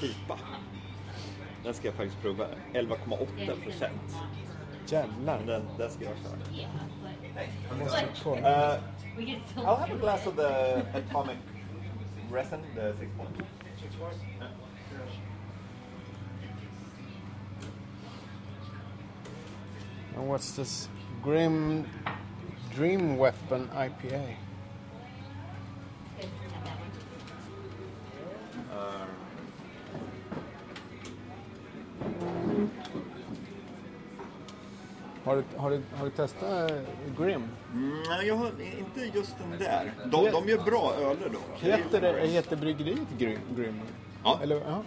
Pipa. Den ska jag faktiskt prova. 11,8 procent. Jävlar. Den, den ska jag köra. Jag måste kolla. Uh, I'll have a glass of the atomic resin, the six point. And what's this? Grim Dream Weapon IPA. Har du, har du, har du testat eh, Grim? Nej, jag har inte just den där. De, de gör bra öler dock. Heter, det, heter bryggeriet Grim? Grim? Ja. Eller, ja.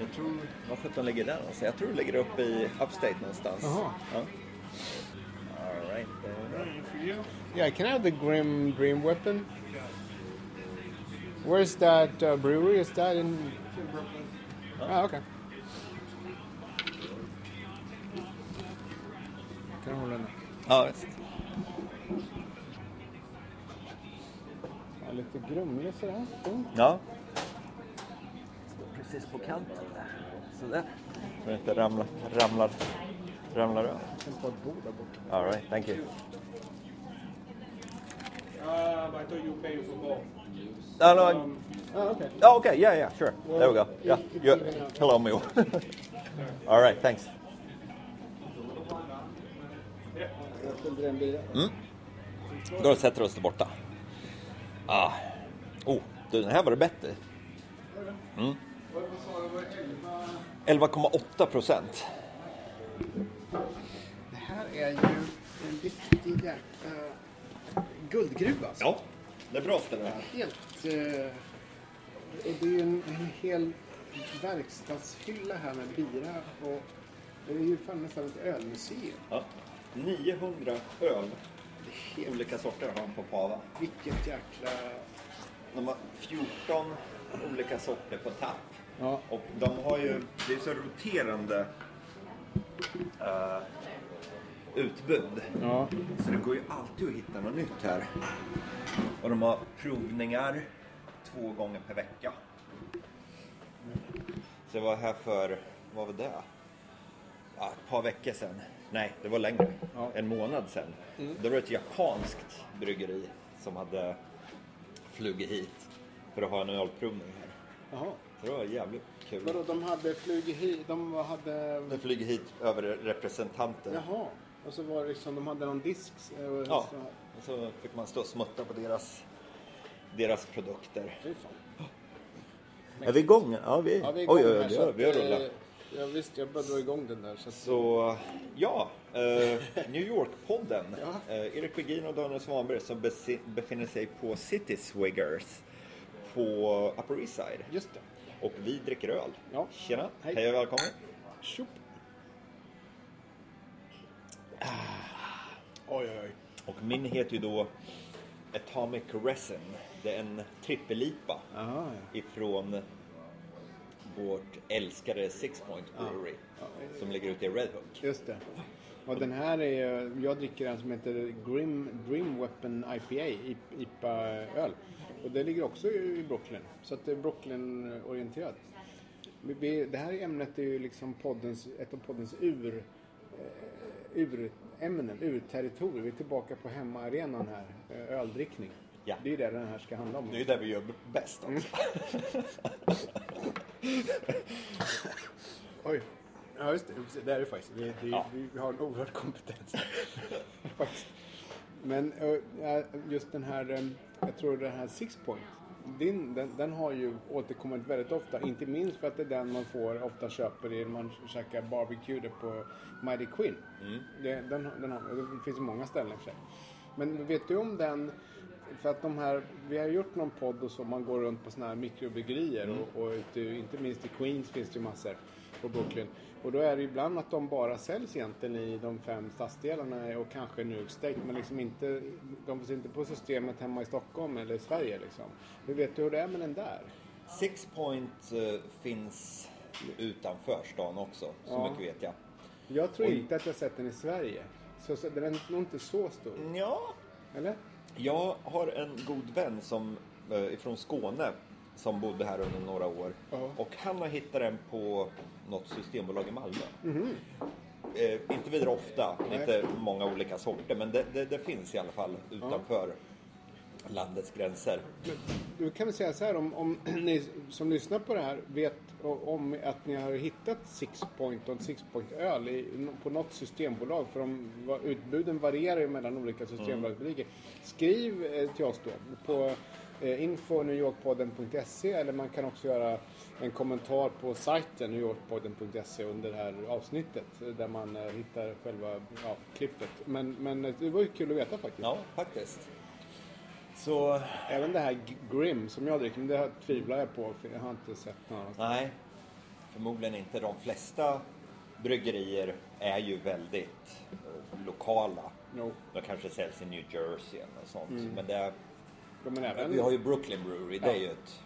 Jag tror... Var sjutton ligger den någonstans? Jag tror det ligger uppe i Upstate någonstans. Jaha. Ja. All right. then. Yeah, can I have the Grim Dream Weapon? Where's that uh, brewery? Is that in? Ah, okay. Kan jag hålla den? Ja, visst. Lite grumlig sådär. Fint. Ja. Precis på kanten där. Sådär. Så det inte ramlar, ramlar, ramlar över. Tänk på ett bord där borta. All right, thank you. Um, I thought you pay for both. No, no, Ah, okay. Oh, okay. Yeah, yeah, sure. There we go. Yeah. You, hello, Mio. All right, thanks. Bilen. Då sätter vi oss där borta. Ah. Oh, du, den här var det bättre. Mm. 11,8 procent. Det här är ju en riktig jäkla guldgruva. Alltså. Ja, det är bra ställe. Helt... Eh, och det är ju en, en hel verkstadshylla här med bira och det är ju fan nästan ett ölmuseum. Ja. 900 öl. Olika sorter har de på Pava. Vilket jäkla... De har 14 olika sorter på tapp. Ja. Och de har ju, det är så roterande eh, utbud. Ja. Så det går ju alltid att hitta något nytt här. Och de har provningar två gånger per vecka. Så jag var här för, vad var det? Ja, ett par veckor sedan. Nej, det var längre. Ja. En månad sedan. Då var det ett japanskt bryggeri som hade flugit hit för att ha en ölprovning här. Jaha. Så det var jävligt kul. Vadå, de hade flugit hit, de hade... De flyger hit över representanter. Jaha. Och så var det liksom, de hade någon disk. eh, Ja, så- och så fick man stå och smutta på deras, deras produkter. Fy fan. Är vi igång? Ja, vi, Ja, vi är oj, igång oj, här, oj, ja, att, vi har eh, rullat. Ja, visst, jag började dra igång den där. Så, Så, ja. Eh, New York-podden. Ja. Eh, Erik Wigin och Daniel Svanberg som befinner sig på City Swiggers på Upper East Side. Just det. Och vi dricker öl. Ja. Tjena, Hej. hej och välkommen. Tjopp. Oj, oj, oj. Och min heter ju då Atomic Resin. Det är en trippelipa Aha, ja. ifrån vårt älskade Six Point Brewery som ligger ute i Red Hook. Just det. Och den här är, jag dricker en som heter Grim, Grim Weapon IPA, IPA-öl. Och det ligger också i Brooklyn. Så att det är Brooklyn-orienterat. Det här ämnet är ju liksom poddens, ett av poddens ur, eh, urämnen, urterritorier. Vi är tillbaka på hemmaarenan här, eh, öldrickning. Ja. Det är ju det den här ska handla om. Det är ju det vi gör bäst också. Oj. Ja, just det. Det är det faktiskt. Vi, det, Ja. vi, har en oerhörd kompetens. Faktiskt. Men eh, just den här, eh, jag tror den här Six Point, din, den, den har ju återkommit väldigt ofta. Inte minst för att det är den man får, ofta köper i, när man käkar barbecue på Mighty Quinn. Det, den, den har, det finns många ställen i och för sig. Men vet du om den, för att de här, vi har gjort någon podd och så, man går runt på sådana här mikrobryggerier och, och ute, inte minst i Queens finns det ju massor på Brooklyn. Och då är det ibland att de bara säljs egentligen i de fem stadsdelarna och kanske York State men liksom inte, de finns inte på systemet hemma i Stockholm eller i Sverige liksom. Hur vet du hur det är med den där? Six Point eh, finns utanför stan också. Så Ja. mycket vet jag. Jag tror Oj. inte att jag sett den i Sverige. Så, så den är nog inte så stor. Ja, Eller? jag har en god vän som, eh, ifrån Skåne som bodde här under några år. Ja. Och han har hittat den på något systembolag i Malmö. Mhm. Eh, inte vidare ofta, Nej. inte många olika sorter, men det, det, det finns i alla fall utanför landets gränser. Men du kan väl säga så här om, om ni som lyssnar på det här vet om att ni har hittat Six Point och en Six Point öl i, på något systembolag för de, utbuden varierar ju mellan olika systembolagsbutiker. Skriv eh, till oss då på info newyorkpodden.se eller man kan också göra en kommentar på sajten newyorkpodden.se under det här avsnittet eh, där man eh, hittar själva ja, klippet. Men, men eh, det var ju kul att veta faktiskt. Ja, faktiskt. Så, Även det här Grim som jag dricker, men det här tvivlar jag på för jag har inte sett någon annanstans. nej. Förmodligen inte. De flesta bryggerier är ju väldigt eh, lokala. Jo, De kanske säljs i New Jersey eller sånt. Mm. Men det, är även... vi har ju Brooklyn Brewery, det är ju ett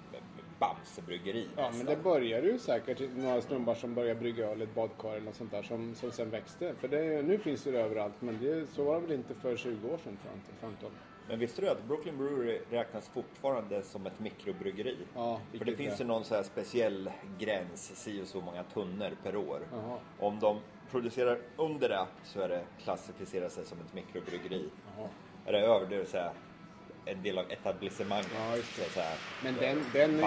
Bamsebryggeri Ja, men nästan. det började ju säkert några snubbar som började brygga öl i ett badkar eller något sånt där som, som sen växte. För det, nu finns det överallt, men det, så var det väl inte för 20 år sedan tror jag inte, 15. Men visste du att Brooklyn Brewery räknas fortfarande som ett mikrobryggeri? Ja, För det finns är- ju någon så här speciell gräns, si och så många tunnor per år. Jaha. Om de producerar under det så är det klassificerat som ett mikrobryggeri. Jaha. Är det över det det så här en del av etablissemanget. Ja, det. Så här, Men den, den,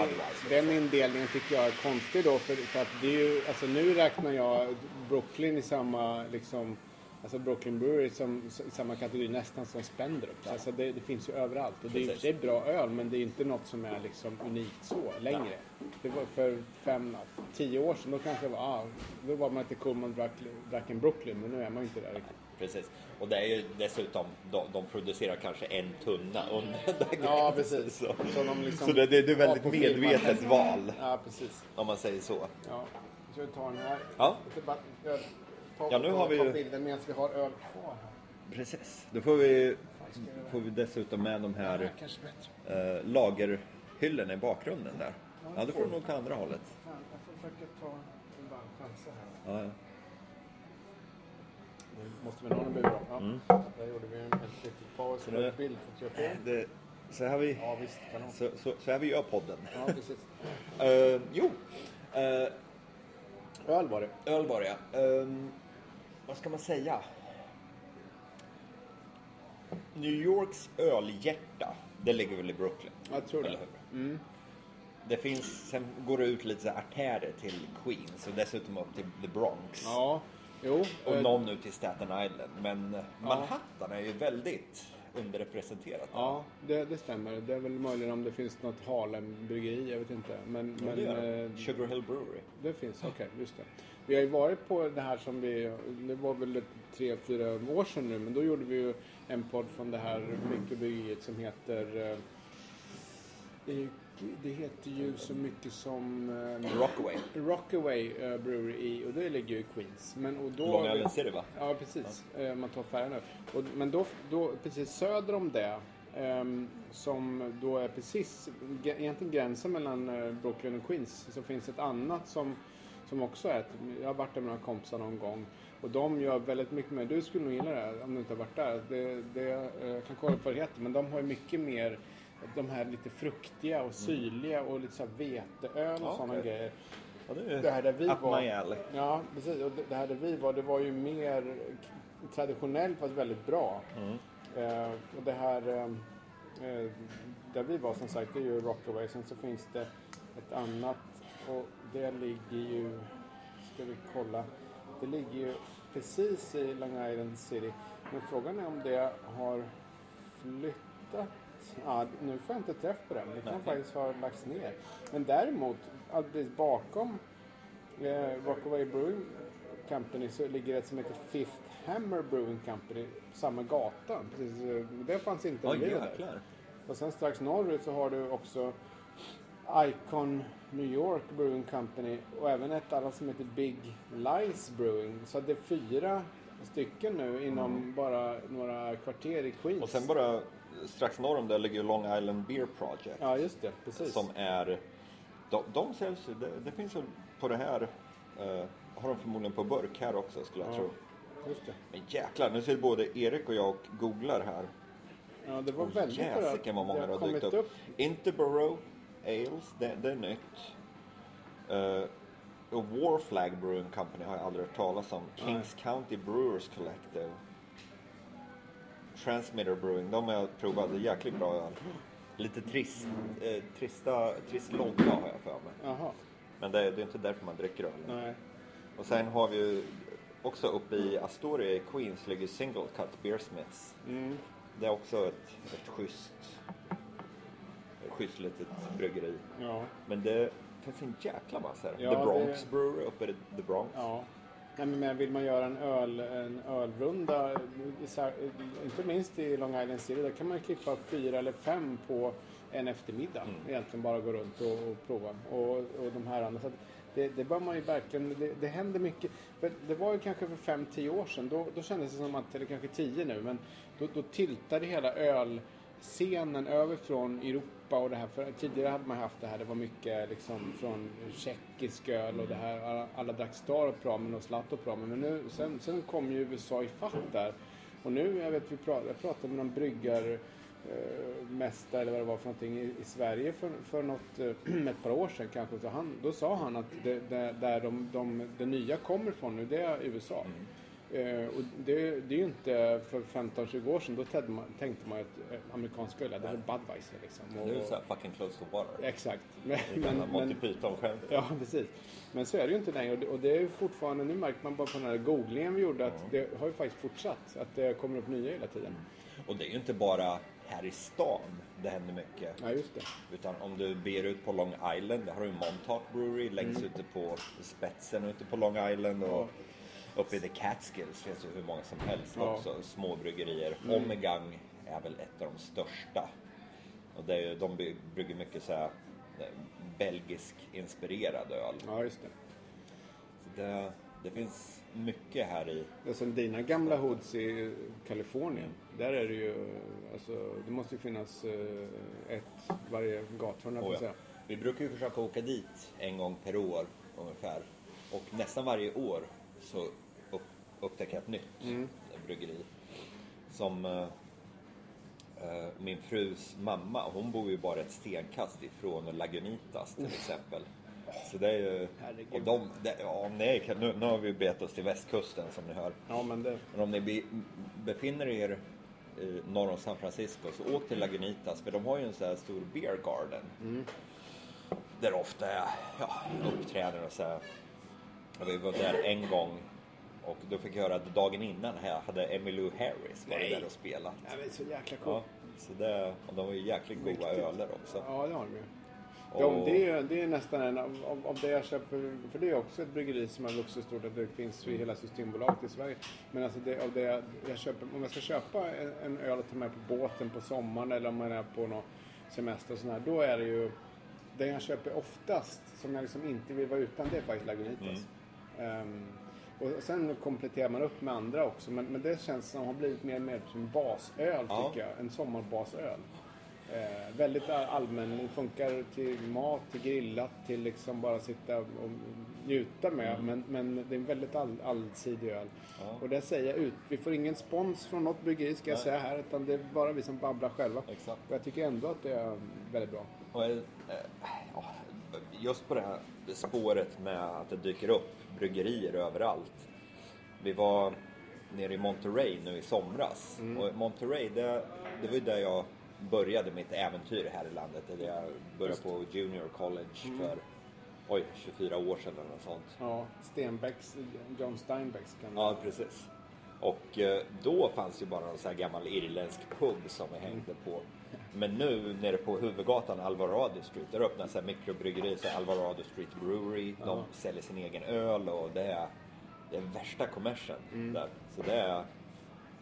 den indelningen tycker jag är konstig då för, för att det är ju, alltså nu räknar jag Brooklyn i samma liksom Alltså Brooklyn Brewery som, i samma kategori nästan som Spendrups. Alltså det, det finns ju överallt. Och det är och för sig bra öl men det är inte något som är liksom unikt så längre. Det var för fem, tio år sedan då kanske det var, ah, då var man inte cool man drack, drack en Brooklyn men nu är man ju inte där riktigt. Precis. Och det är ju dessutom, de, de producerar kanske en tunna under den Ja, precis. Så, Så de liksom så det, det, är väldigt medvetet filmen. val, Ja, precis. om man säger så. Ja, ska vi ta den här? Ja. Bara- öl. Ta, Ja, nu ta, har vi ta bilden medan vi har öl kvar här. Precis. Då får vi, får vi dessutom med de här är bättre. eh, lagerhyllorna i bakgrunden där. Ja, då får du nog ta andra hållet. Fan, jag får försöka ta en bara chansa här. Ja, ja. Måste vi ha en bur. Ja. Mm. Där gjorde vi en ett litet paus Så för det- ett bild. för att jag får- Det, så här vi, Ja, visst. Så, så, så här vi gör podden. Ja, precis. Eh, jo, eh, Öl var det. öl var det. Ehm, vad ska man säga? New Yorks ölhjärta, det ligger väl i Brooklyn? Jag tror det. Hur? Det finns, sen går det ut lite så artärer till Queens och dessutom upp till the Bronx. Ja, jo. Och eh, någon ut till Staten Island. Men Manhattan är ju väldigt underrepresenterat. Ja, det, det stämmer. Det är väl möjligen om det finns något Harlem-bryggeri, jag vet inte. Men, Ja, men eh, Sugar Hill Brewery. Det finns, okej, just det. Vi har ju varit på det här som vi, det var väl tre, fyra år sedan nu, men då gjorde vi ju en podd från det här mikrobryggeriet som heter, eh, det, heter ju så mycket som eh, Rockaway. Rockaway eh, Brewery i, och det ligger ju i Queens. Men, och då, Long Island City va? Ja, precis. Eh, Man tar färjan. Och, men då, då, precis söder om det, ehm, som då är precis egentligen gränsen mellan eh, Brooklyn och Queens, så finns ett annat som, som också är ett, jag har varit där med några kompisar någon gång. Och de gör väldigt mycket mer, du skulle nog gilla det här, om du inte har varit där. Det, det, eh, jag kan kolla upp vad det heter, men de har ju mycket mer de här lite fruktiga och syrliga och lite så här veteöl och Ja, sådana grejer. Ja, det är Det här där vi var. Ja, precis. Och det, här där vi var, det var ju mer traditionellt fast väldigt bra. Eh, och det här eh, eh, där vi var som sagt, det är ju Rockaway. Sen så finns det ett annat och det ligger ju, ska vi kolla, det ligger ju precis i Long Island City. Men frågan är om det har flyttat. Ja, nu får jag inte träff på den. Det kan Nej. faktiskt ha lagts ner. Men däremot, alldeles bakom eh, Rockaway Brewing Company så ligger ett som heter Fifth Hammer Brewing Company på samma gata. Precis, eh, det fanns inte när vi där. Och sen strax norrut så har du också Icon New York Brewing Company och även ett annat som heter Big Lies Brewing. Så det är fyra stycken nu inom bara några kvarter i Queens. Och sen bara strax norr om det ligger Long Island Beer Project. Ja, just det. Precis. Som är, de, de säljs ju, det, det finns ju på det här eh, har de förmodligen på burk här också skulle jag Ja. tro. Just det. Men jäklar, nu ser både Erik och jag och googlar här. Ja, det var Och väldigt jäsiken vad många det har dykt kommit upp. Interborough Ales, det, det är nytt. Uh, och War Flag Brewing Company har jag aldrig hört talas om. Kings County Brewers Collective. Transmitter Brewing, de har jag provat. Det är jäkligt bra öl. Lite trist, eh, trista, trist logga har jag för mig. Jaha. Men det, det är inte därför man dricker öl. Nej. Och sen har vi ju också uppe i Astoria i Queens ligger Single Cut Beersmiths. Mm. Det är också ett, ett schysst, ett schysst litet bryggeri. Ja. Men det finns en jäkla massa här. Ja, The Bronx det- Brewery uppe i The Bronx. Ja. Nej, men- vill man göra en, öl, en ölrunda, inte minst i Long Island City, där kan man klippa fyra eller fem på en eftermiddag. Mm. Egentligen bara gå runt och, och prova. Och, och de här andra. Så det, det bör man ju verkligen, det, det händer mycket. För det var ju kanske för fem, tio år sedan, då, då kändes det som att, eller kanske tio nu, men då, då tiltade hela ölscenen över från Europa och det här. För tidigare hade man haft det här, det var mycket liksom från tjeckisk öl och det här. Alla, alla drack Star och Pramen och Zlato och Pramen. Men nu, sen, sen kom ju USA i fatt där. Och nu, jag vet, vi pratade, jag pratade med någon bryggar eh, mästare eller vad det var för någonting i, i Sverige för, för något, eh, ett par år sedan kanske. Så han, då sa han att det, det, där de, de, det nya kommer ifrån nu, det är USA. Mm. Eh, och det, det är ju inte för 15-20 år sedan, då tänkte man, tänkte man att eh, amerikanska öl, det var Budweiser liksom. Och, Nu är det så här fucking close to water. Exakt. Men, men, gamla Monty men, Python-skämtet. ja, precis. Men så är det ju inte längre. Och det, och det är ju fortfarande, nu märker man bara på den här googlingen vi gjorde att det har ju faktiskt fortsatt. Att det kommer upp nya hela tiden. Och det är ju inte bara här i stan det händer mycket. Ja, just det. Utan om du ber ut på Long Island, där har du Montauk Brewery längst ute på spetsen ute på Long Island. Och uppe i The Catskills finns det hur många som helst Ja. också. Små bryggerier. Omegang är väl ett av de största. Och det är, ju- de brygger mycket så här eh, belgisk inspirerad öl. Ja, just det. Så det, det finns mycket här i. Som dina gamla hoods i Kalifornien. Där är det ju, alltså, det måste ju finnas eh, ett varje gathörn, Oh ja. säga. Vi brukar ju försöka åka dit en gång per år ungefär. Och nästan varje år så upp, upptäcker jag ett nytt bryggeri. Som eh, eh, min frus mamma, hon bor ju bara ett stenkast ifrån Lagunitas till exempel. Så det är ju... Herregud. Och de, det, ja, är, nu, nu har vi bett oss till västkusten som ni hör. Ja, men det, Men om ni be, befinner er i norr om San Francisco så åk till Lagunitas för de har ju en sån här stor beer garden. Där det ofta är ja, uppträdanden och så här. Och vi var där en gång och då fick jag höra att dagen innan här hade Emmylou Harris varit där och spelat. ja, är så jäkla Ja, coolt. så det, och de var ju jäkligt goda öler också. Ja, det har de ju. De, det, är, det är nästan en av, av, av det jag köper, för det är också ett bryggeri som har vuxit stort, att det finns i hela Systembolaget i Sverige. Men alltså det, av det jag, jag köper, om jag ska köpa en, en öl att ta med på båten på sommaren eller om man är på någon semester och sån här, då är det ju, det jag köper oftast, som jag liksom inte vill vara utan, det är faktiskt Lagunitas. Ehm, och sen kompletterar man upp med andra också, men, men det känns som har blivit mer och mer som en basöl Ja. tycker jag. En sommarbasöl. Eh, väldigt all- allmän, den funkar till mat, till grillat, till liksom bara sitta och njuta med. Men, men det är en väldigt all, allsidig öl. Ja. Och det säger jag ut. Vi får ingen spons från något bryggeri ska jag Nej. säga här, utan det är bara vi som babblar själva. Exakt. Och jag tycker ändå att det är väldigt bra. Och, ja, just på det här spåret med att det dyker upp bryggerier överallt. Vi var nere i Monterey nu i somras. Och Monterey, det, det var ju där jag började mitt äventyr här i landet. Där jag började på Junior College för oj, 24 år sedan eller något sånt. Ja, Stenbecks, John Steinbecks kan Ja, precis. Och eh, då fanns ju bara någon sån här gammal irländsk pub som vi hängde på. Men nu nere på huvudgatan Alvarado Street, där öppnas här mikrobryggeri, så Alvarado Street Brewery. De säljer sin egen öl och det är, det är värsta kommersen där. Så det, är,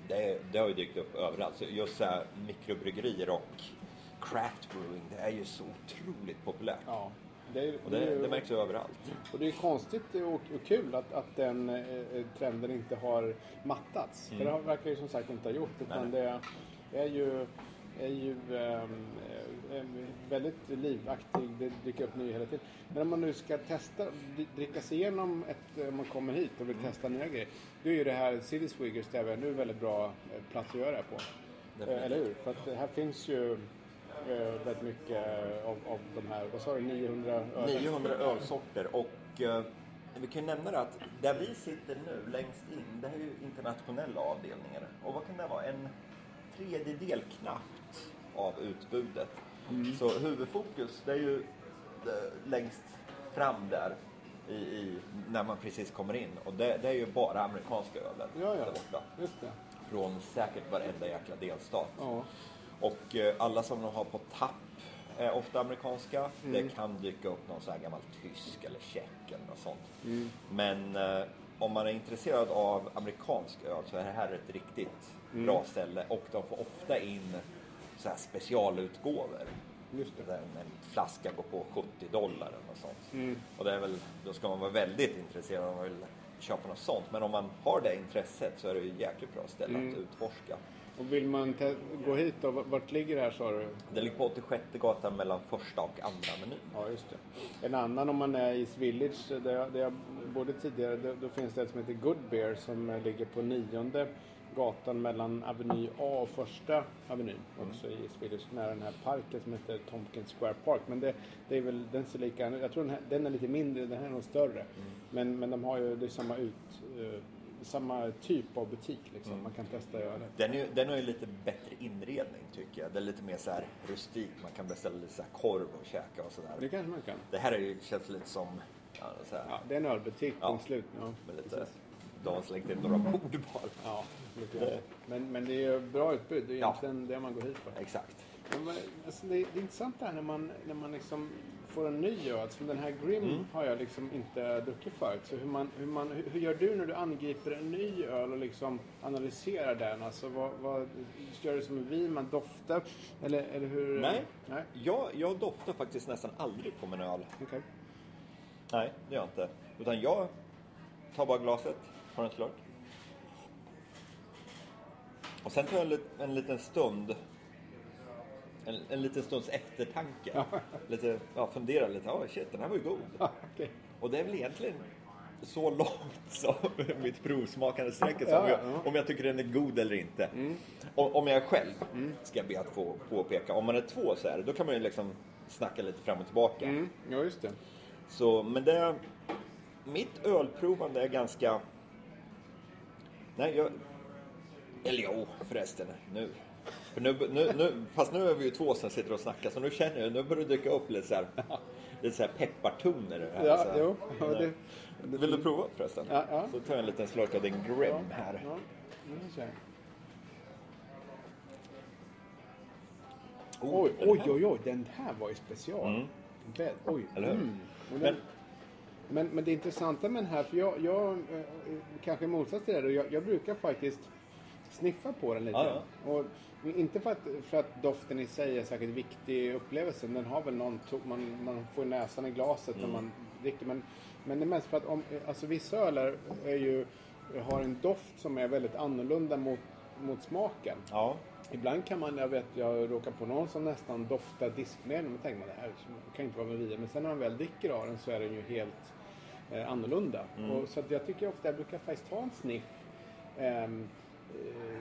det, är, det har ju dykt upp överallt. Så just så här mikrobryggerier och craft brewing, det är ju så otroligt populärt. Ja. Det, är- Och det det, det märks ju överallt. Och det är konstigt och, och kul att, att den eh, trenden inte har mattats. För det har- verkar ju som sagt inte ha gjort. Utan Mm. Nej. det är ju är ju ehm, eh, väldigt livaktig. Det dyker upp nya hela tiden. Men om man nu ska testa, dricka sig igenom ett, om man kommer hit och vill testa nya grejer. Då är ju det här City Swiggers Stevia nu väldigt bra eh, plats att göra det på. Eh, Eller hur? För att här finns ju eh, väldigt mycket av, av de här, vad sa du, 900 öl? 900 ölsorter och eh, vi kan ju nämna det att där vi sitter nu längst in, det här är ju internationella avdelningar. Och vad kan det vara? En tredjedel knappt av utbudet. Så huvudfokus, det är ju längst fram där i, i, när man precis kommer in. Och det, det är ju bara amerikanska ölen Ja, ja. där borta. Just det. Från säkert varenda jäkla delstat. Ja. Och eh, alla som de har på tapp är ofta amerikanska. Mm. Det kan dyka upp någon sån här gammal tysk eller tjeck eller något sånt. Mm. Men eh, om man är intresserad av amerikansk öl så är det här ett riktigt Mm. bra ställe. Och de får ofta in så här specialutgåvor. Just det. Där en flaska går på 70 dollar eller sånt. Mm. Och det är väl, då ska man vara väldigt intresserad om man vill köpa något sånt. Men om man har det intresset så är det ju jäkligt bra ställe Mm. att utforska. Och vill man gå hit då, vart ligger det här sa du? Det ligger på 86 gatan mellan första och andra menyn. Ja, just det. En annan om man är i Village, där jag, där jag bodde tidigare, då, då finns det ett som heter Good Beer som ligger på nionde gatan mellan Aveny A och första Avenyn. Också i East Village, nära den här parken som heter Tompkins Square Park. Men det, det är väl, den ser lika, jag tror den, här, den är lite mindre, den här är nog större. Men, men de har ju, det är samma ut, eh, samma typ av butik liksom. Man kan testa att göra det. Den, är, den har ju lite bättre inredning tycker jag. Det är lite mer så här rustik. Man kan beställa lite så korv och käka och sådär. Det kanske man kan. Det här är ju, känns lite som ja, Ja, det är en ölbutik, Ja. punkt slut. Ja, lite, precis. Har slängt in några bord bara. Ja, men, men det är bra utbud. Det är Ja. egentligen det man går hit för. Exakt. Men, alltså, det, är, det är intressant det här när man, när man liksom får en ny öl. Som den här Grim Mm. har jag liksom inte druckit förut. Så hur, man, hur, man, hur, gör du när du angriper en ny öl och liksom analyserar den? Alltså vad, vad gör du som en vin? Man doftar? Eller, eller hur? Nej. Nej, Jag, jag doftar faktiskt nästan aldrig på min öl. okej. Nej, det gör jag inte. Utan jag tar bara glaset, har en slurk. Och sen tar jag en, lit- en liten stund, en, en liten stunds eftertanke. Lite, ja, fundera lite, ja shit den här var ju god. Ja, okej. Och det är väl egentligen så långt som mitt provsmakande sträcker sig. Ja, ja. Mm. om jag tycker den är god eller inte. Om, om jag själv, ska jag be att få påpeka. Om man är två så här, då kan man ju liksom snacka lite fram och tillbaka. Mm, ja, just det. Så, men det... Mitt ölprovande är ganska... Nej, jag... Eller jo, förresten. Nu. För nu, nu, nu. Fast nu är vi ju två som sitter och snackar, så nu känner jag nu börjar det dyka upp lite så här, lite så här peppartoner det här. Ja, så här. jo, ja, det- Vill du prova förresten? Ja, ja. Så tar jag en liten slurk av din Grim här. Ja. Oh, Oj, oj, oj, oj, den här var ju special. Mm. Oj. Eller hur? Mm. Den, men, men det intressanta med den här, för jag, jag eh, kanske i motsats till det, då, jag, jag brukar faktiskt sniffa på den lite. Ja, Och inte för att, för att doften i sig är säkert viktig i upplevelsen. Den har väl någon, man, man får näsan i glaset Mm. när man dricker. Men, men det är mest för att om, alltså vissa öler är ju, har en doft som är väldigt annorlunda mot, mot smaken. Ja, Ibland kan man, jag vet, jag råkar på någon som nästan doftar diskmedel. Men tänker man det här kan inte vara med vidare. Men sen när man väl dricker av den så är den ju helt eh, annorlunda. Och, så jag tycker ofta, jag brukar faktiskt ta en sniff. Ehm, eh,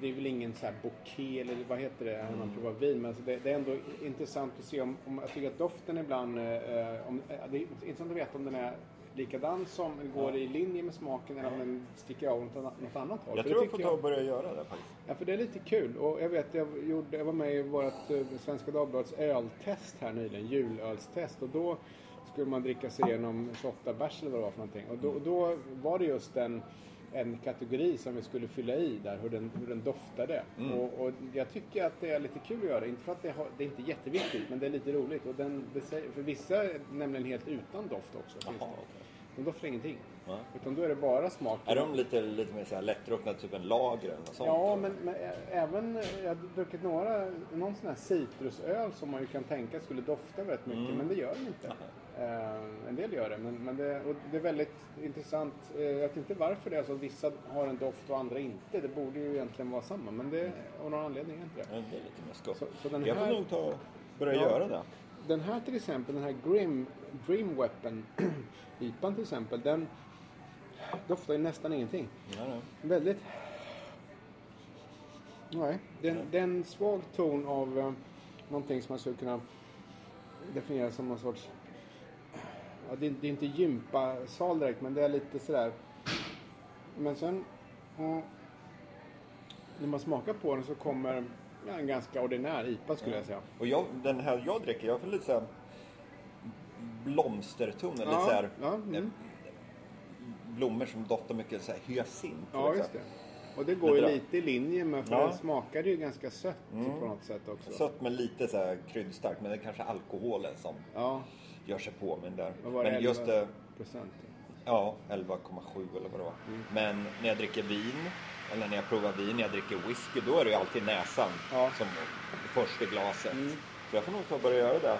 det är väl ingen så här bouquet eller vad heter det när man provar vin. Men det, det är ändå intressant att se om, om jag tycker att doften ibland, eh, om, eh, det är intressant att veta om den är likadan som går i linje med smaken eller om den sticker av åt något annat håll. jag För tror jag får ta och börja göra det faktiskt. Ja, för det är lite kul. Och jag vet, jag, gjorde, jag var med i vårt eh, Svenska Dagbladets öltest här nyligen, julölstest. Och då skulle man dricka sig igenom 28 bärs eller vad det var för någonting. Och då, då var det just en, en kategori som vi skulle fylla i där, hur den, hur den doftade. Och, och jag tycker att det är lite kul att göra. Inte för att det, har, det är inte jätteviktigt, men det är lite roligt. Och den, för vissa är nämligen helt utan doft också. finns Jaha, det. okej. De doftar ingenting. Ja. Utan då är det bara smak. Är de lite, lite mer så här lättdruckna, typ en lager eller något sånt? Ja, men, men ä- även, eh, jag har druckit några, någon sån här citrusöl som man ju kan tänka skulle dofta väldigt mycket, Mm. men det gör den inte. Eh, en del gör det, men, men det, och det är väldigt intressant. Eh, jag vet inte varför det är så. Vissa har en doft och andra inte. Det borde ju egentligen vara samma, men det av någon anledning är inte det. Ja, det är lite mer skumt. Så- så den Jag får nog ta börja Ja. göra det. Den här till exempel, den här Grim, Grim Weapon IPAn till exempel, den doftar ju nästan ingenting. Ja, ja. Väldigt... Nej, det är det är en svag ton av eh, någonting som man skulle kunna definiera som någon sorts... Ja, det, är- det är inte gympasal direkt, men det är lite sådär... Men sen... ja, när man smakar på den så kommer ja, en ganska ordinär IPA skulle jag säga. Och jag, den här jag dricker, jag får lite såhär blomsterton, eller lite såhär ja, mm. eh, blommor som doftar mycket såhär hyacint. ja, liksom. just det. Och det går ju lite i linje med, för Ja. det smakar ju ganska sött på något sätt också. Sött men lite såhär kryddstarkt, men det är kanske alkoholen som Ja, gör sig på med den där. vad var det? Men just 11 det, procent? ja 11,7 eller vad det var. Mm. Men när jag dricker vin, eller när jag provar vin, när jag dricker whisky, då är det ju alltid näsan Ja. Mm. som först i glaset. Så jag får nog ta och börja göra det.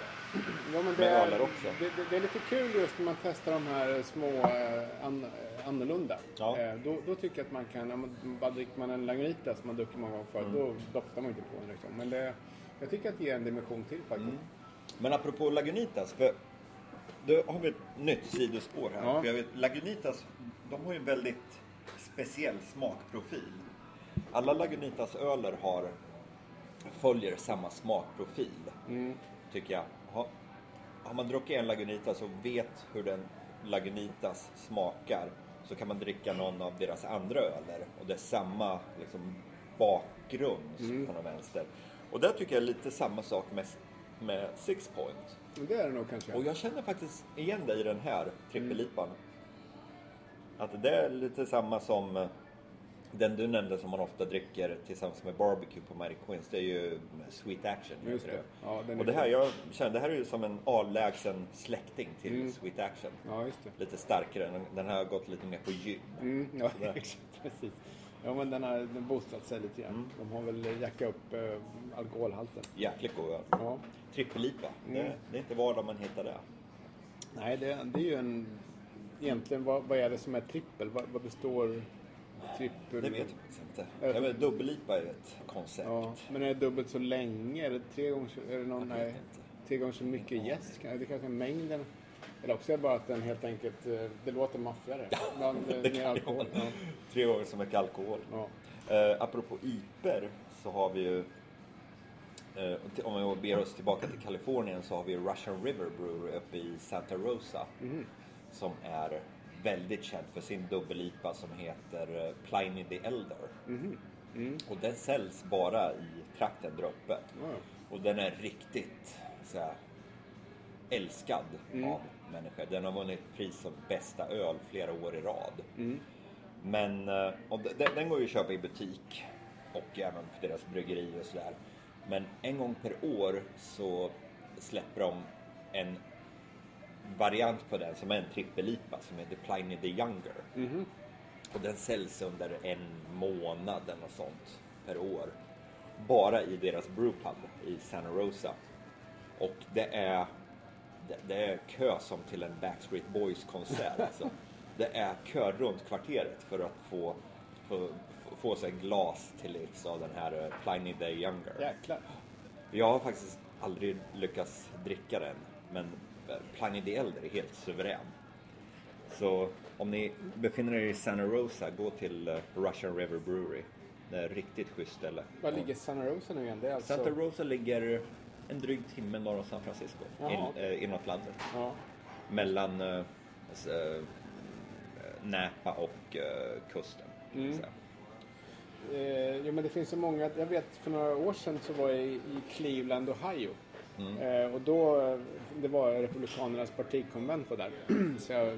Ja, men det, är, också. Det, det, det är lite kul just när man testar de här små eh, an, eh, annorlunda. Ja. Eh, då, då tycker jag att man kan, men bara dricker man en Lagunitas som man druckit många gånger förut, Mm. då doftar man inte på den liksom. Men det, jag tycker att det ger en dimension till faktiskt. Mm. Men apropå Lagunitas, för då har vi ett nytt sidospår här. Ja. För jag vet, Lagunitas, de har ju en väldigt speciell smakprofil. Alla Lagunitas-öler har, följer samma smakprofil, Mm. tycker jag. Har, har man druckit en Lagunitas och vet hur den Lagunitas smakar så kan man dricka någon av deras andra öler och det är samma liksom, bakgrund Mm. på någon vänster. Och där tycker jag är lite samma sak med, med Six Point. Det är det nog kanske. Och jag känner faktiskt igen dig i den här trippelipan. Att det är lite samma som eh, den du nämnde som man ofta dricker tillsammans med barbecue på Mary Queens. Det är ju Sweet Action. Just heter det. Ja, Och det här, jag känner, det här är ju som en avlägsen släkting till Mm. Sweet Action. Ja, just det. Lite starkare, den- den här har gått lite mer på gym. Mm, ja, exakt. Precis. Ja, men den har den boostat sig lite grann. Mm. De har väl jackat upp eh, alkoholhalten. Jäkligt god öl. Ja. Trippelipa, det, Mm. det är inte var man hittar det. Nej, det, det är ju en... Egentligen, vad, vad är det som är trippel? Vad, vad består trippel? Det vet jag faktiskt inte. Jag vet, dubbellipa är ett koncept. Ja, men är det dubbelt så länge? Är det tre gånger så, är det någon, Jag vet nej, inte. tre gånger så mycket jäst? Kan- Det kanske är mängden. Eller också är det bara att den helt enkelt, eh, det låter maffigare. Bland, eh, det kan mer ju alkohol. Ja. Tre gånger så mycket alkohol. Ja. Eh, apropå iper så har vi ju eh, om vi ber oss tillbaka till Kalifornien så har vi Russian River Brewery uppe i Santa Rosa. Mhm. Som är väldigt känd för sin dubbel-IPA som heter eh, Pliny the Elder. Mhm. Mm. Och den säljs bara i trakten där uppe. Ja. Och den är riktigt så här, älskad Mm. av människor. Den har vunnit pris som bästa öl flera år i rad. Mm. Men eh, den, den går ju att köpa i butik och även på deras bryggeri och sådär. Men en gång per år så släpper de en variant på den som är en trippel-IPA som heter Pliny the Younger. Mhm. Och den säljs under en månad eller något sånt per år. Bara i deras brewpub i Santa Rosa. Och det är, det, det är kö som till en Backstreet Boys konsert. Alltså. Det är kö runt kvarteret för att få, få, få sig glas till livs av den här eh, Pliny the Younger. Jäklar. Jag har faktiskt aldrig lyckats dricka den, men Pliny the Elder är helt suverän. Så om ni befinner er i Santa Rosa, gå till eh, Russian River Brewery. Det är ett riktigt schysst ställe. Var ligger Santa Rosa nu igen? Det är alltså... Santa Rosa ligger en dryg timme norr om San Francisco, Jaha. in, eh, inåt landet. Ja. Mellan s- eh, Napa och kusten. Mm. Eh, jo, men det finns så många. Jag vet för några år sedan så var jag i, i Cleveland, Ohio. Mm. Eh, och då, eh, det var Republikanernas partikonvent var där. så jag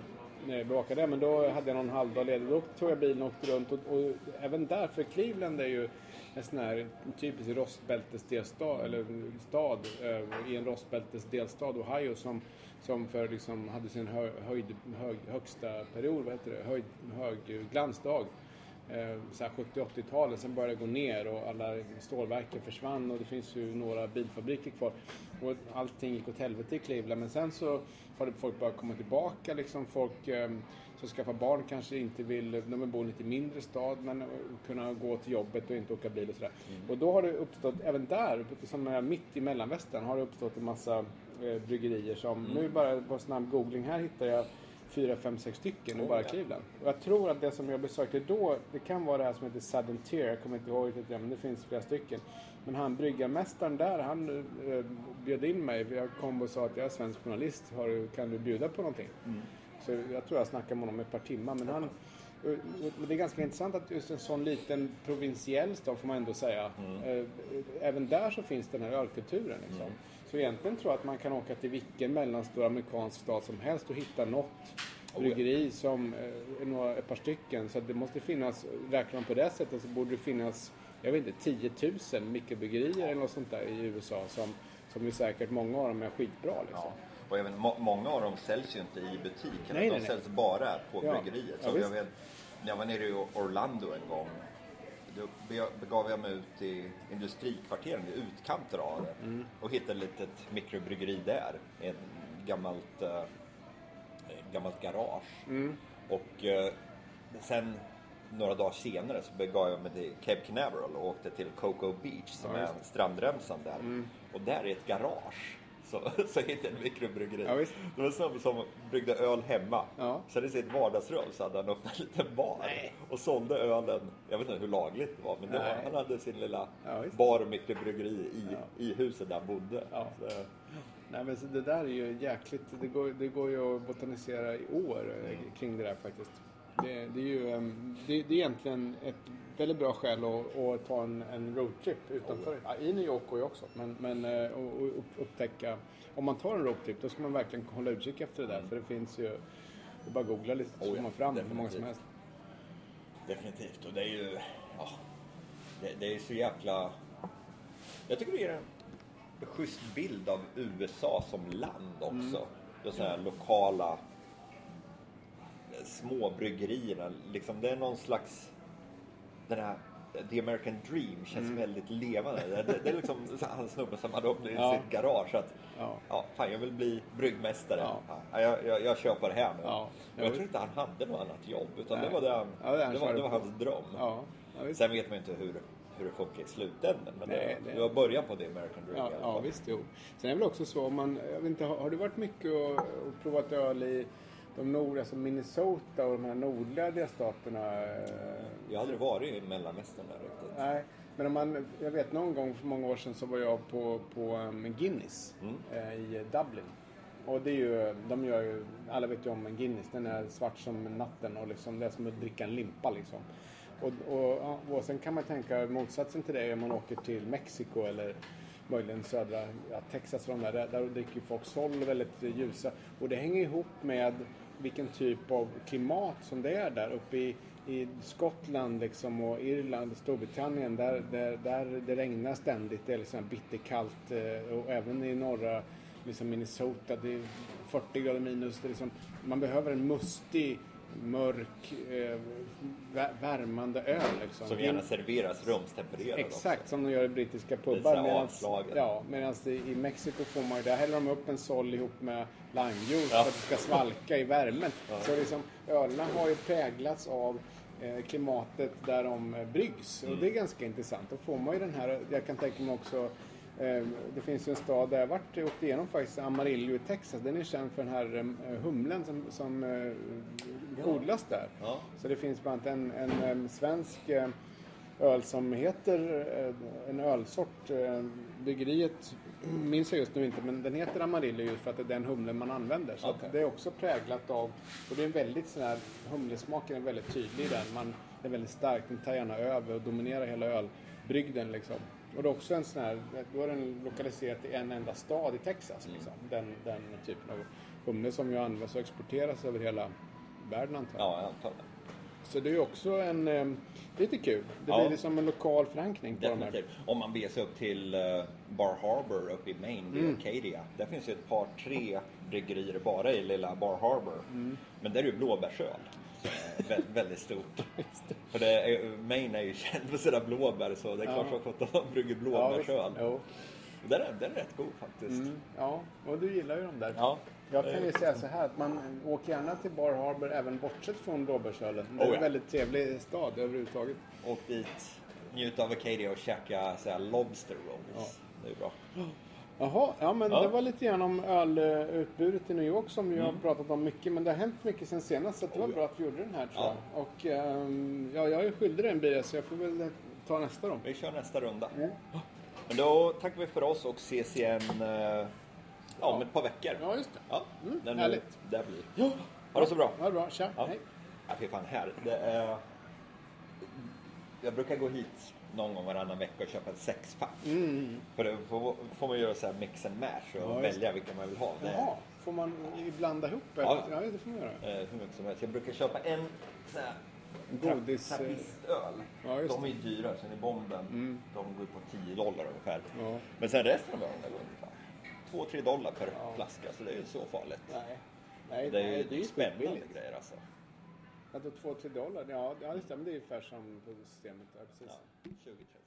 bevakade det. Men då hade jag någon halvdag ledig. Då tog jag bilen och åkte runt. Och, och även där, för Cleveland är ju en sån här typisk rostbältesdelsstad, eller stad eh, i en rostbältesdelsstad, Ohio, som, som för liksom hade sin hö, höjd, hög, högsta period, vad heter det, höjd, hög glansdag. Eh, så här 70-80-talet, sen började det gå ner och alla stålverken försvann och det finns ju några bilfabriker kvar. Och allting gick åt helvete i Cleveland. Men sen så har folk börjat komma tillbaka. Liksom folk eh, som skaffar barn kanske inte vill, de vill bo i en lite mindre stad men kunna gå till jobbet och inte åka bil och sådär. Mm. Och då har det uppstått, även där, som är mitt i mellanvästern, har det uppstått en massa eh, bryggerier som, Mm. nu bara på snabb googling här hittar jag fyra, fem, sex stycken i Oh, bara ja. Cleveland. Och jag tror att det som jag besökte då, det kan vara det här som heter Sudden Tier, jag kommer inte ihåg riktigt, men det finns flera stycken. Men han bryggarmästaren där, han eh, bjöd in mig. Jag kom och sa att jag är svensk journalist, har, kan du bjuda på någonting? Så jag tror jag snackade med honom ett par timmar. Men han, och- och det är ganska intressant att just en sån liten provinsiell stad får man ändå säga. Eh, Även där så finns den här ölkulturen. Liksom. Så egentligen tror jag att man kan åka till vilken mellanstor amerikansk stad som helst och hitta något ja. bryggeri som eh, några, ett par stycken. Så det måste finnas, räknar man på det sättet så borde det finnas, jag vet inte, 10 000 mikrobryggerier eller något sånt där i USA som, som är säkert många av dem är skitbra liksom. Ja. Och även må- många av dem säljs ju inte i butik. Nej, de nej, nej. säljs bara på Ja. bryggeriet. Ja, Så jag visst. vet, när jag var nere i Orlando en gång. Då be- begav jag mig ut i industrikvarteren i utkanter av det. Mm. Och hittade ett litet mikrobryggeri där. Ett gammalt, eh, ett gammalt garage. Mm. Och eh, sen några dagar senare så begav jag mig till Cape Canaveral och åkte till Cocoa Beach som Ja, är strandremsan där. Mm. Och där är ett garage. Så, så hittade jag en mikrobryggeri. Ja, visst. det var en snubbe som bryggde öl hemma. Ja. Sen i sitt vardagsrum så hade han öppnat en liten bar Nej. och sålde ölen. Jag vet inte hur lagligt det var men det var, han hade sin lilla Ja, visst. bar mikrobryggeri i, Ja. i huset där han bodde. Ja. Så, Nej men så det där är ju jäkligt, det går, det går ju att botanisera i år eh, Mm. kring det där faktiskt. Det, det är ju ehm, det, det är egentligen ett väldigt bra skäl att, att ta en, en roadtrip utanför. Ja, I New York går ju också, men, men eh, och, och upp- upptäcka, om man tar en roadtrip då ska man verkligen hålla utkik efter det där för det finns ju, det är bara att googla lite så Oh, får man fram hur många som definitivt. helst. Definitivt. Och det är ju... Ja, det, det är så jäkla... Jag tycker det ger en schysst bild av USA som land också. De sådana här lokala eh, små bryggerierna. Liksom, det är någon slags... Den här The American Dream känns väldigt levande. Det, det, det är liksom han snubben som hade öppnat Ja. sitt garage. Att, Ja. ja, fan, jag vill bli bryggmästare. Ja. Ja, jag, jag, jag köper det här nu. Ja. Men jag tror inte han hade något annat jobb. Utan Nej. det var, det han, det han det var, var på. hans dröm. Sen vet man inte hur, hur det funkar i slutändan. Men Nej, det, det- var början på The American Dream Ja, i alla ja visst, jo. Sen är det väl också så, man, jag vet inte, har, har du varit mycket och, och provat öl i de nord, alltså Minnesota och de här nordliga delstaterna? eh, Jag har aldrig varit i Mellanvästern där riktigt. Nej, men om man, jag vet någon gång för många år sedan så var jag på, på um, Guinness Mm. eh, i Dublin. Och det är ju, de gör ju, alla vet ju om Guinness, den är svart som natten och liksom, det är som att dricka en limpa liksom. Och, och, och sen kan man tänka motsatsen till det om man åker till Mexiko eller möjligen södra ja, Texas och de där, där, där dricker folk sol väldigt ljusa. Och det hänger ihop med vilken typ av klimat som det är där uppe i, i Skottland liksom och Irland, Storbritannien där, där, där det regnar ständigt. Det är liksom bitterkallt eh, och även i norra liksom Minnesota det är 40 grader minus. Det är liksom, man behöver en mustig, mörk, eh, vä- värmande öl liksom. Som gärna serveras rumstempererad Exakt som de gör i brittiska pubbar. Medans, ja, medan i, i Mexiko får man ju, där häller de upp en sol ihop med limejuice Ja. för att det ska svalka i värmen. Så liksom, ölerna har ju präglats av eh, klimatet där de eh, bryggs. Och det är ganska intressant. Då får man ju den här, jag kan tänka mig också det finns ju en stad där jag varit och åkt igenom faktiskt, Amarillo i Texas. Den är känd för den här eh, humlen som, som eh, odlas där. Ja. Så det finns bland annat en, en, svensk eh, öl som heter eh, en ölsort. eh, Bryggeriet minns jag just nu inte men den heter Amarillo just för att det är den humlen man använder. Så att det är också präglat av, och det är en väldigt sån här, humlesmaken är väldigt tydlig i den. Man, det är väldigt stark, den tar gärna över och dominerar hela ölbrygden liksom. Och det är också en sån här, då är den lokaliserad till en enda stad i Texas liksom. Den, den typen av humle som ju används och exporteras över hela världen antar jag. Ja, jag antar det. Så det är ju också en... Eh, lite kul. Det Ja. blir liksom en lokal förankring på de här. Definitivt. Om man beger sig upp till eh, Bar Harbor uppe i Maine, vid Mm. Acadia. Där finns ju ett par, tre bryggerier bara i lilla Bar Harbor. Mm. Men där är ju blåbärsöl. Vä- väldigt stort. För det är, Maine är ju känd för sina blåbär så det är klart Ja. som att de brygger Ja, blåbärsöl. Jo. den, är, den är rätt god faktiskt. Mm, ja, och du gillar ju dem där. Ja. Jag kan ju säga så här att man åker gärna till Bar Harbor även bortsett från blåbärsölen. Det är Oh, ja. en väldigt trevlig stad överhuvudtaget. Åk dit, njut av Acadia och käka så här, lobster rolls. Det är bra. Jaha, ja men Ja. det var lite grann om ölutbudet i New York som vi har Mm. pratat om mycket. Men det har hänt mycket sen senast så det var Oh, ja. bra att vi gjorde den här tror Ja. jag. Och ehm, ja, jag är skyldig dig en bira så jag får väl ta nästa då. Vi kör nästa runda. Mm. Men då tackar vi för oss och ses igen eh, ja, om ett par veckor. Ja, just det. Ja, Mm, när härligt. det blir. Ja. Ha det så bra. Ha det bra, tja, Ja. hej. Ja, fy fan här. Det är... Jag brukar gå hit någon gång varannan vecka och köpa en sexpack. Mm. För då får, får man göra så här mix and match och Ja, välja vilka man vill ha. Det är, Jaha, får man blanda ihop? Ja. Ja, ja det får man göra. eh, hur mycket som helst. Jag brukar köpa en så här, Godis, eh, trappistöl. ja, de är ju dyra. Sen i bomben, Mm. de går på 10 dollar ungefär. Ja. Men sen resten av ölen ungefär 2-3 dollar per Ja. flaska. Så det är ju så farligt. Nej, nej, Det är nej, ju det är ju spännande grejer alltså. Att då två, tre dollar, ja, det stämmer. Det är ungefär som på systemet. Ja, precis. Ja, 20-30.